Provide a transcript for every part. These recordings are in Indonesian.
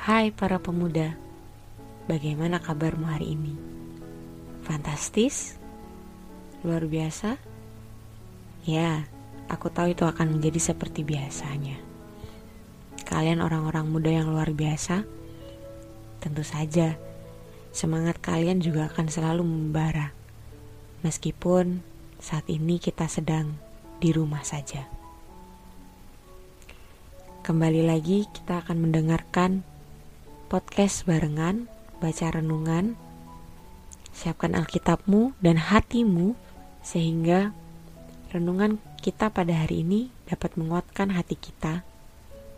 Hai para pemuda, bagaimana kabarmu hari ini? Fantastis? Luar biasa? Ya, aku tahu itu akan menjadi seperti biasanya. Kalian orang-orang muda yang luar biasa? Tentu saja, semangat kalian juga akan selalu membara. Meskipun saat ini kita sedang di rumah saja. Kembali lagi kita akan mendengarkan podcast barengan, baca renungan. Siapkan Alkitabmu dan hatimu sehingga renungan kita pada hari ini dapat menguatkan hati kita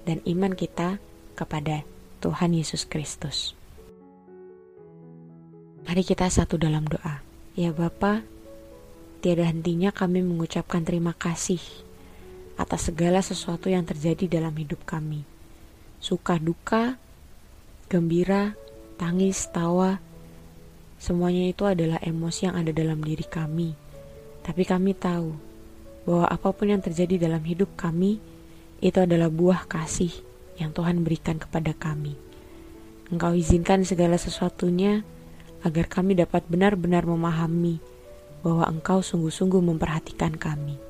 dan iman kita kepada Tuhan Yesus Kristus. Mari kita satu dalam doa. Ya Bapa, tiada hentinya kami mengucapkan terima kasih atas segala sesuatu yang terjadi dalam hidup kami. Suka duka, gembira, tangis, tawa, semuanya itu adalah emosi yang ada dalam diri kami. Tapi kami tahu bahwa apa pun yang terjadi dalam hidup kami itu adalah buah kasih yang Tuhan berikan kepada kami. Engkau izinkan segala sesuatunya agar kami dapat benar-benar memahami bahwa Engkau sungguh-sungguh memperhatikan kami.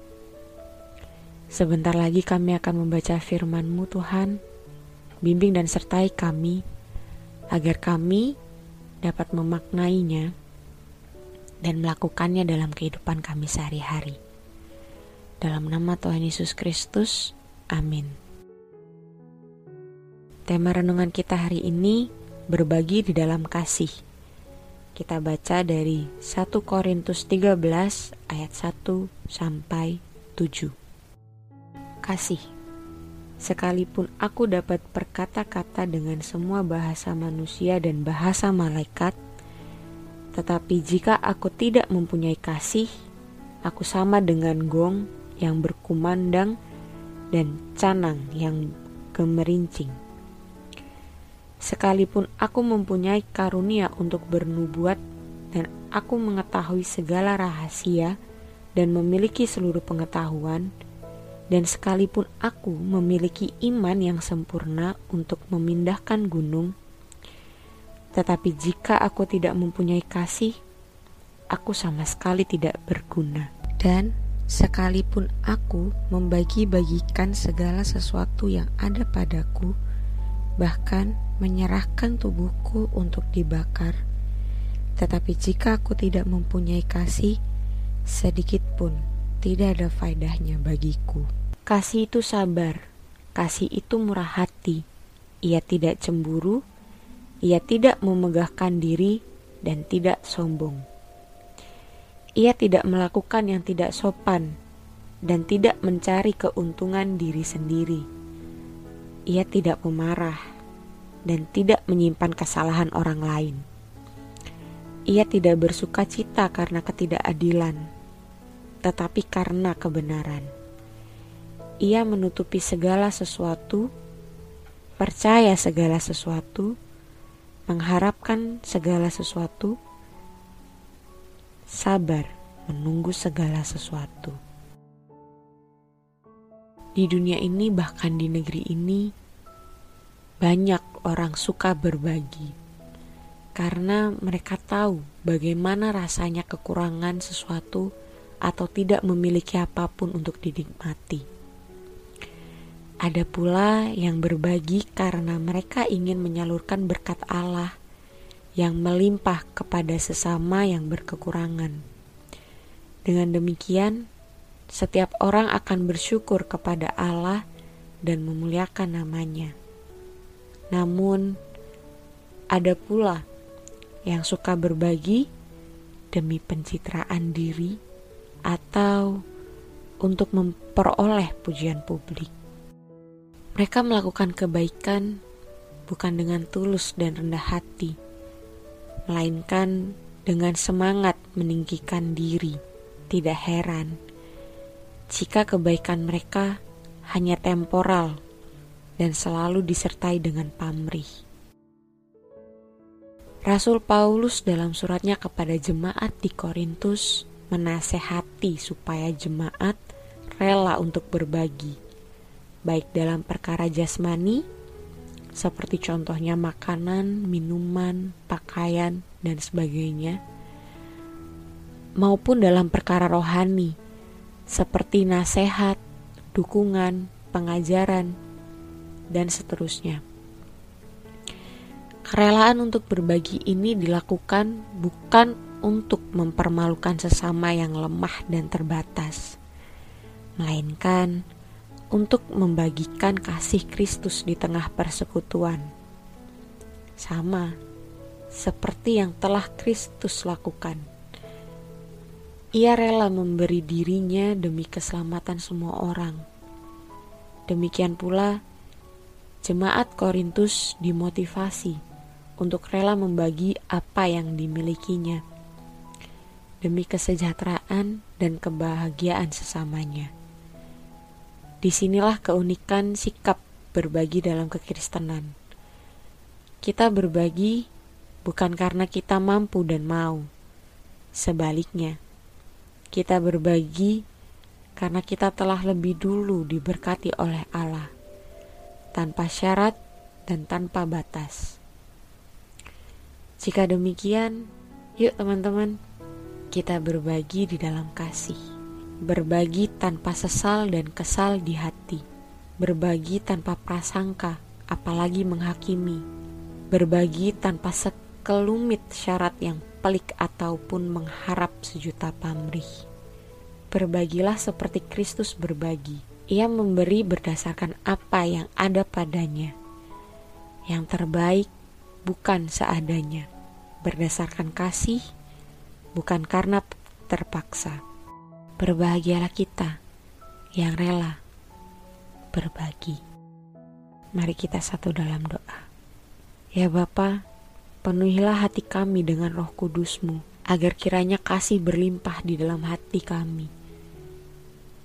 Sebentar lagi kami akan membaca firman-Mu Tuhan, bimbing dan sertai kami, agar kami dapat memaknainya dan melakukannya dalam kehidupan kami sehari-hari. Dalam nama Tuhan Yesus Kristus, amin. Tema renungan kita hari ini berbagi di dalam kasih. Kita baca dari 1 Korintus 13 ayat 1 sampai 7 kasih. Sekalipun aku dapat berkata-kata dengan semua bahasa manusia dan bahasa malaikat, tetapi jika aku tidak mempunyai kasih, aku sama dengan gong yang berkumandang dan canang yang gemerincing. Sekalipun aku mempunyai karunia untuk bernubuat dan aku mengetahui segala rahasia dan memiliki seluruh pengetahuan, dan sekalipun aku memiliki iman yang sempurna untuk memindahkan gunung, tetapi jika aku tidak mempunyai kasih, aku sama sekali tidak berguna. Dan sekalipun aku membagi-bagikan segala sesuatu yang ada padaku, bahkan menyerahkan tubuhku untuk dibakar, tetapi jika aku tidak mempunyai kasih, sedikit pun tidak ada faedahnya bagiku. Kasih itu sabar, kasih itu murah hati. Ia tidak cemburu, ia tidak memegahkan diri, dan tidak sombong. Ia tidak melakukan yang tidak sopan dan tidak mencari keuntungan diri sendiri. Ia tidak memarah dan tidak menyimpan kesalahan orang lain. Ia tidak bersuka cita karena ketidakadilan, tetapi karena kebenaran ia menutupi segala sesuatu, percaya segala sesuatu, mengharapkan segala sesuatu, sabar menunggu segala sesuatu. Di dunia ini, bahkan di negeri ini, banyak orang suka berbagi karena mereka tahu bagaimana rasanya kekurangan sesuatu atau tidak memiliki apa pun untuk dinikmati. Ada pula yang berbagi karena mereka ingin menyalurkan berkat Allah yang melimpah kepada sesama yang berkekurangan. Dengan demikian, setiap orang akan bersyukur kepada Allah dan memuliakan namanya. Namun, ada pula yang suka berbagi demi pencitraan diri atau untuk memperoleh pujian publik. Mereka melakukan kebaikan bukan dengan tulus dan rendah hati, melainkan dengan semangat meninggikan diri. Tidak heran jika kebaikan mereka hanya temporal dan selalu disertai dengan pamrih. Rasul Paulus dalam suratnya kepada jemaat di Korintus menasehati supaya jemaat rela untuk berbagi baik dalam perkara jasmani seperti contohnya makanan, minuman, pakaian, dan sebagainya, maupun dalam perkara rohani, seperti nasihat, dukungan, pengajaran, dan seterusnya. Kerelaan untuk berbagi ini dilakukan bukan untuk mempermalukan sesama yang lemah dan terbatas, melainkan untuk membagikan kasih Kristus di tengah persekutuan. Sama seperti yang telah Kristus lakukan. Ia rela memberi dirinya demi keselamatan semua orang. Demikian pula, jemaat Korintus dimotivasi untuk rela membagi apa yang dimilikinya demi kesejahteraan dan kebahagiaan sesamanya. Di sinilah keunikan sikap berbagi dalam kekristenan. Kita berbagi bukan karena kita mampu dan mau. Sebaliknya, kita berbagi karena kita telah lebih dulu diberkati oleh Allah, tanpa syarat dan tanpa batas. Jika demikian, yuk teman-teman, kita berbagi di dalam kasih berbagi tanpa sesal dan kesal di hati, berbagi tanpa prasangka, apalagi menghakimi, berbagi tanpa sekelumit syarat yang pelik ataupun mengharap sejuta pamrih. Berbagilah seperti Kristus berbagi. Ia memberi berdasarkan apa yang ada padanya. Yang terbaik bukan seadanya, berdasarkan kasih, bukan karena terpaksa. Berbahagialah kita yang rela berbagi. Mari kita satu dalam doa. Ya Bapa, penuhilah hati kami dengan roh kudusmu, agar kiranya kasih berlimpah di dalam hati kami.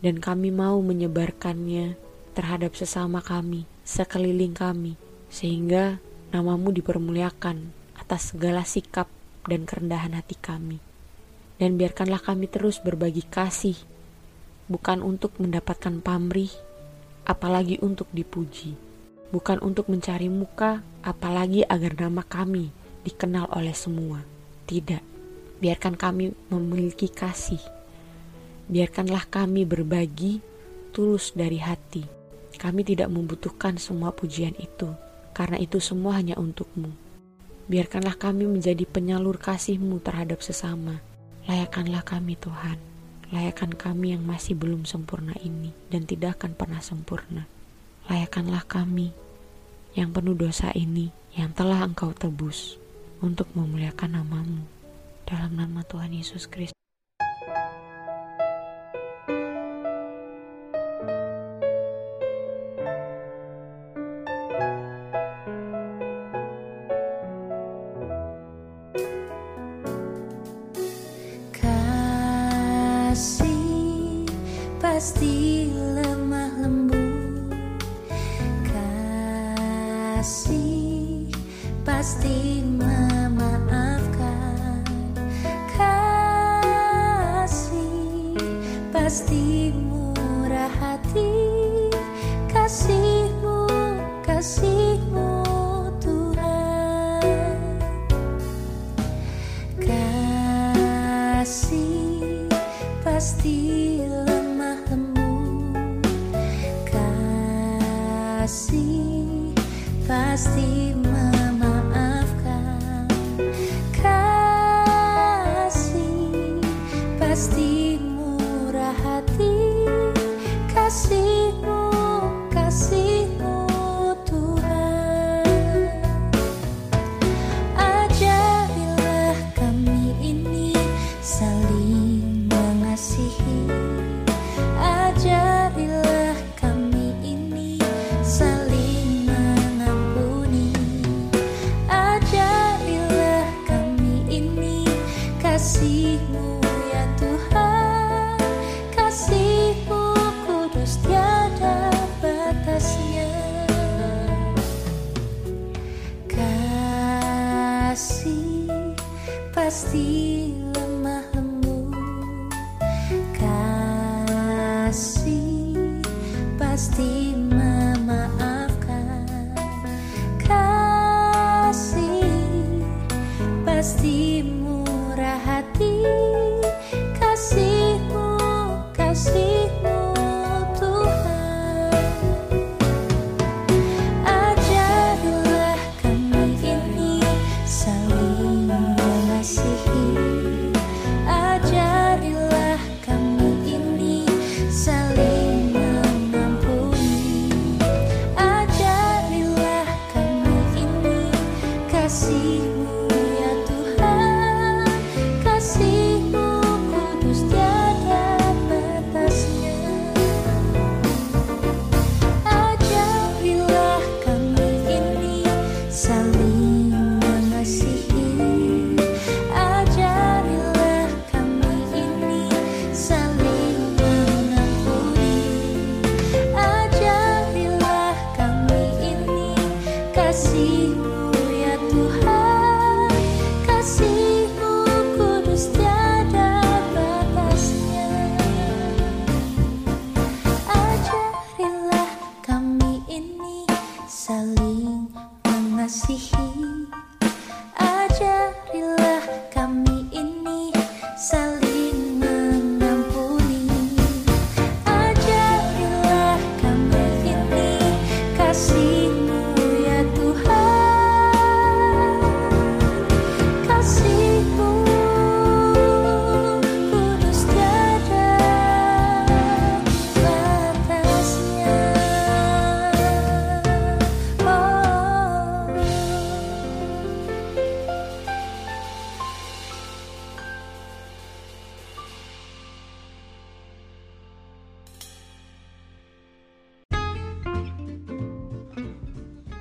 Dan kami mau menyebarkannya terhadap sesama kami, sekeliling kami, sehingga namamu dipermuliakan atas segala sikap dan kerendahan hati kami dan biarkanlah kami terus berbagi kasih, bukan untuk mendapatkan pamrih, apalagi untuk dipuji, bukan untuk mencari muka, apalagi agar nama kami dikenal oleh semua. Tidak, biarkan kami memiliki kasih, biarkanlah kami berbagi tulus dari hati. Kami tidak membutuhkan semua pujian itu, karena itu semua hanya untukmu. Biarkanlah kami menjadi penyalur kasihmu terhadap sesama Layakkanlah kami Tuhan, layakkan kami yang masih belum sempurna ini dan tidak akan pernah sempurna. Layakkanlah kami yang penuh dosa ini yang telah Engkau tebus untuk memuliakan namamu. Dalam nama Tuhan Yesus Kristus. Pasti lemah lembut. Kasih pasti memaafkan. Kasih pasti murah hati. Kasihmu kasihmu pasti kasih pasti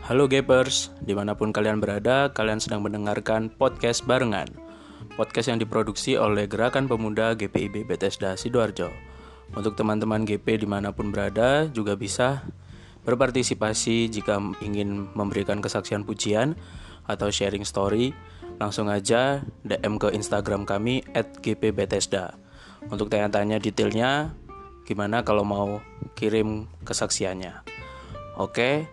Halo Gapers, di mana pun kalian berada, kalian sedang mendengarkan podcast barengan. Podcast yang diproduksi oleh Gerakan Pemuda GPIB Bethesda Sidoarjo. Untuk teman-teman GP di mana pun berada juga bisa berpartisipasi jika ingin memberikan kesaksian pujian atau sharing story. Langsung aja DM ke Instagram kami @gpbethesda. Untuk tanya-tanya detailnya, gimana kalau mau kirim kesaksiannya. Oke,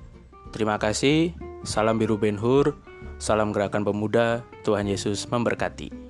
Terima kasih. Salam biru Ben Hur. Salam gerakan pemuda. Tuhan Yesus memberkati.